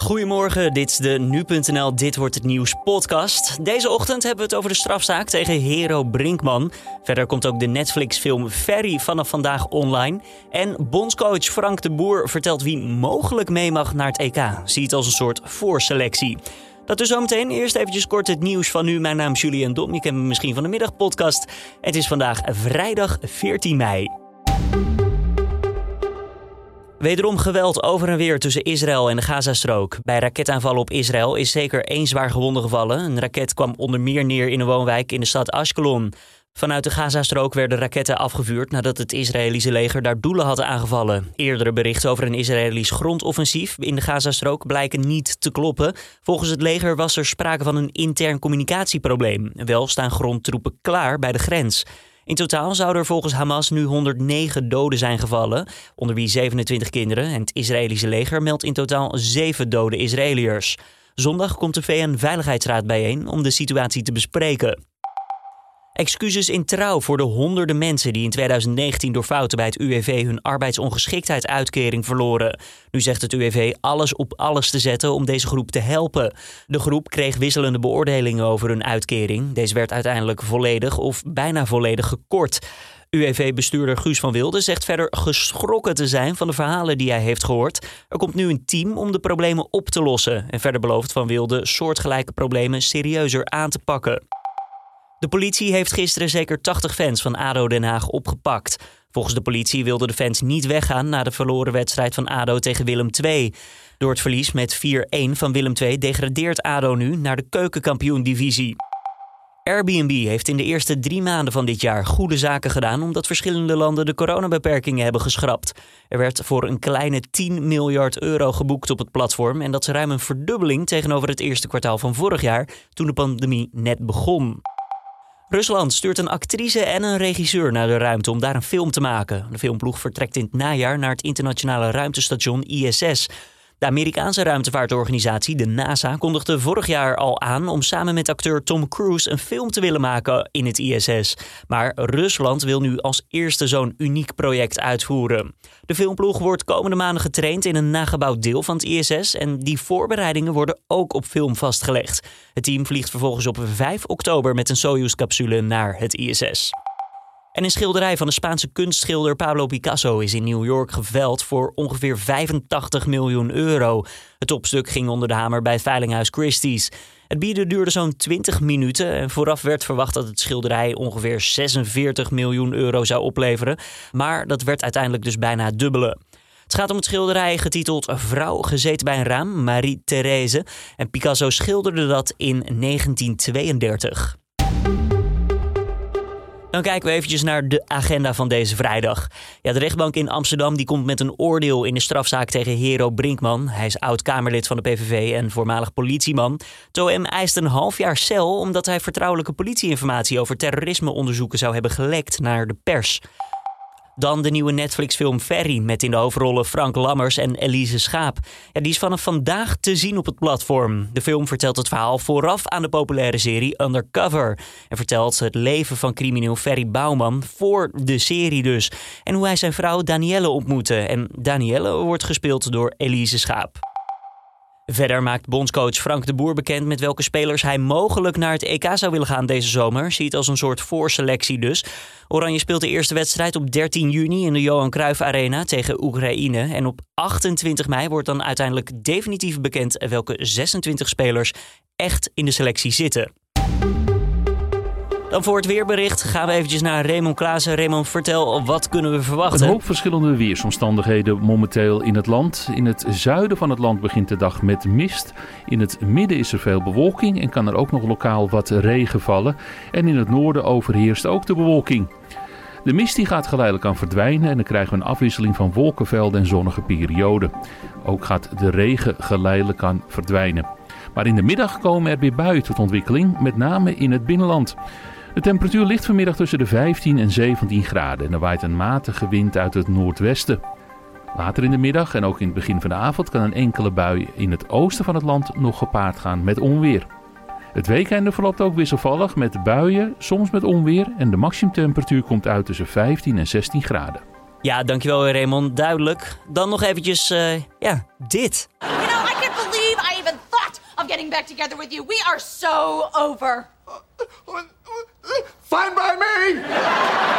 Goedemorgen, dit is de Nu.nl Dit Wordt Het Nieuws podcast. Deze ochtend hebben we het over de strafzaak tegen Hero Brinkman. Verder komt ook de Netflix-film Ferry vanaf vandaag online. En bondscoach Frank de Boer vertelt wie mogelijk mee mag naar het EK. Zie het als een soort voorselectie. Dat dus zometeen. Eerst eventjes kort het nieuws van nu. Mijn naam is Julian Dom. Je kent me misschien van de middagpodcast. Het is vandaag vrijdag 14 mei. Wederom geweld over en weer tussen Israël en de Gazastrook. Bij raketaanvallen op Israël is zeker één zwaar gewonde gevallen. Een raket kwam onder meer neer in een woonwijk in de stad Ashkelon. Vanuit de Gazastrook werden raketten afgevuurd nadat het Israëlische leger daar doelen had aangevallen. Eerdere berichten over een Israëlisch grondoffensief in de Gazastrook blijken niet te kloppen. Volgens het leger was er sprake van een intern communicatieprobleem. Wel staan grondtroepen klaar bij de grens. In totaal zouden er volgens Hamas nu 109 doden zijn gevallen, onder wie 27 kinderen. En het Israëlische leger meldt in totaal 7 dode Israëliërs. Zondag komt de VN-veiligheidsraad bijeen om de situatie te bespreken. Excuses in trouw voor de honderden mensen die in 2019 door fouten bij het UWV hun arbeidsongeschiktheidsuitkering verloren. Nu zegt het UWV alles op alles te zetten om deze groep te helpen. De groep kreeg wisselende beoordelingen over hun uitkering. Deze werd uiteindelijk volledig of bijna volledig gekort. UWV-bestuurder Guus van Wilde zegt verder geschrokken te zijn van de verhalen die hij heeft gehoord. Er komt nu een team om de problemen op te lossen. En verder belooft Van Wilde soortgelijke problemen serieuzer aan te pakken. De politie heeft gisteren zeker 80 fans van ADO Den Haag opgepakt. Volgens de politie wilden de fans niet weggaan na de verloren wedstrijd van ADO tegen Willem II. Door het verlies met 4-1 van Willem II degradeert ADO nu naar de keukenkampioen-divisie. Airbnb heeft in de eerste drie maanden van dit jaar goede zaken gedaan omdat verschillende landen de coronabeperkingen hebben geschrapt. Er werd voor een kleine 10 miljard euro geboekt op het platform en dat is ruim een verdubbeling tegenover het eerste kwartaal van vorig jaar toen de pandemie net begon. Rusland stuurt een actrice en een regisseur naar de ruimte om daar een film te maken. De filmploeg vertrekt in het najaar naar het internationale ruimtestation ISS. De Amerikaanse ruimtevaartorganisatie, de NASA, kondigde vorig jaar al aan om samen met acteur Tom Cruise een film te willen maken in het ISS. Maar Rusland wil nu als eerste zo'n uniek project uitvoeren. De filmploeg wordt komende maanden getraind in een nagebouwd deel van het ISS en die voorbereidingen worden ook op film vastgelegd. Het team vliegt vervolgens op 5 oktober met een Soyuz-capsule naar het ISS. En een schilderij van de Spaanse kunstschilder Pablo Picasso is in New York geveld voor ongeveer 85 miljoen euro. Het topstuk ging onder de hamer bij veilinghuis Christie's. Het bieden duurde zo'n 20 minuten en vooraf werd verwacht dat het schilderij ongeveer 46 miljoen euro zou opleveren. Maar dat werd uiteindelijk dus bijna dubbele. Het gaat om het schilderij getiteld Vrouw gezeten bij een raam, Marie-Therese. En Picasso schilderde dat in 1932. Dan kijken we eventjes naar de agenda van deze vrijdag. Ja, de rechtbank in Amsterdam die komt met een oordeel in de strafzaak tegen Hero Brinkman. Hij is oud-Kamerlid van de PVV en voormalig politieman. Toem eist een half jaar cel omdat hij vertrouwelijke politieinformatie over terrorismeonderzoeken zou hebben gelekt naar de pers. Dan de nieuwe Netflix-film Ferry met in de hoofdrollen Frank Lammers en Elise Schaap. Die is vanaf vandaag te zien op het platform. De film vertelt het verhaal vooraf aan de populaire serie Undercover. En vertelt het leven van crimineel Ferry Bouwman voor de serie dus. En hoe hij zijn vrouw Danielle ontmoette. En Danielle wordt gespeeld door Elise Schaap. Verder maakt bondscoach Frank de Boer bekend met welke spelers hij mogelijk naar het EK zou willen gaan deze zomer. Ziet als een soort voorselectie dus. Oranje speelt de eerste wedstrijd op 13 juni in de Johan Cruijff Arena tegen Oekraïne. En op 28 mei wordt dan uiteindelijk definitief bekend welke 26 spelers echt in de selectie zitten. Dan voor het weerbericht gaan we eventjes naar Raymond Klaassen. Raymond, vertel, wat kunnen we verwachten? Een hoop verschillende weersomstandigheden momenteel in het land. In het zuiden van het land begint de dag met mist. In het midden is er veel bewolking en kan er ook nog lokaal wat regen vallen. En in het noorden overheerst ook de bewolking. De mist die gaat geleidelijk aan verdwijnen en dan krijgen we een afwisseling van wolkenvelden en zonnige perioden. Ook gaat de regen geleidelijk aan verdwijnen. Maar in de middag komen er weer buien tot ontwikkeling, met name in het binnenland. De temperatuur ligt vanmiddag tussen de 15 en 17 graden en er waait een matige wind uit het noordwesten. Later in de middag en ook in het begin van de avond kan een enkele bui in het oosten van het land nog gepaard gaan met onweer. Het weekende verloopt ook wisselvallig met buien, soms met onweer en de maximumtemperatuur komt uit tussen 15 en 16 graden. Ja, dankjewel Raymond, duidelijk. Dan nog eventjes, uh, ja, dit. getting back together with you. We are so over. Fine by me!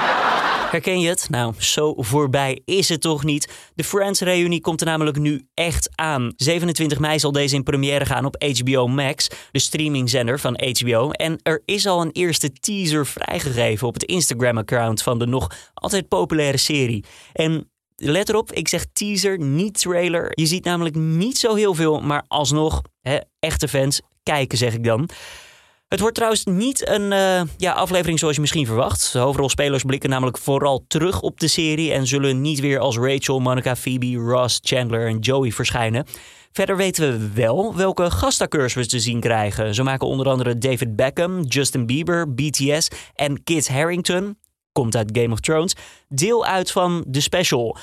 Herken je het? Nou, zo voorbij is het toch niet. De Friends-reunie komt er namelijk nu echt aan. 27 mei zal deze in première gaan op HBO Max, de streamingzender van HBO. En er is al een eerste teaser vrijgegeven op het Instagram-account van de nog altijd populaire serie. En let erop, ik zeg teaser, niet trailer. Je ziet namelijk niet zo heel veel, maar alsnog, hè, echte fans, kijken zeg ik dan. Het wordt trouwens niet een uh, ja, aflevering zoals je misschien verwacht. De hoofdrolspelers blikken namelijk vooral terug op de serie en zullen niet weer als Rachel, Monica, Phoebe, Ross, Chandler en Joey verschijnen. Verder weten we wel welke gastacteurs we te zien krijgen. Zo maken onder andere David Beckham, Justin Bieber, BTS en Kit Harington, komt uit Game of Thrones, deel uit van de special.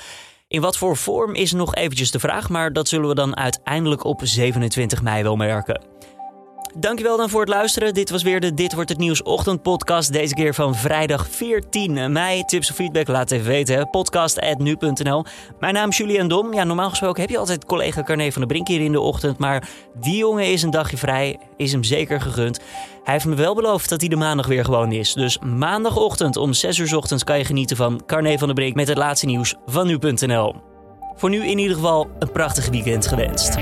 In wat voor vorm is nog eventjes de vraag, maar dat zullen we dan uiteindelijk op 27 mei wel merken. Dankjewel dan voor het luisteren. Dit was weer de Dit Wordt Het Nieuws ochtendpodcast. Deze keer van vrijdag 14 mei. Tips of feedback laat even weten. Podcast.nu.nl Mijn naam is Julian Dom. Ja, normaal gesproken heb je altijd collega Carne van de Brink hier in de ochtend. Maar die jongen is een dagje vrij. Is hem zeker gegund. Hij heeft me wel beloofd dat hij de maandag weer gewoon is. Dus maandagochtend om 6 uur ochtends kan je genieten van Carne van de Brink met het laatste nieuws van nu.nl. Voor nu in ieder geval een prachtig weekend gewenst.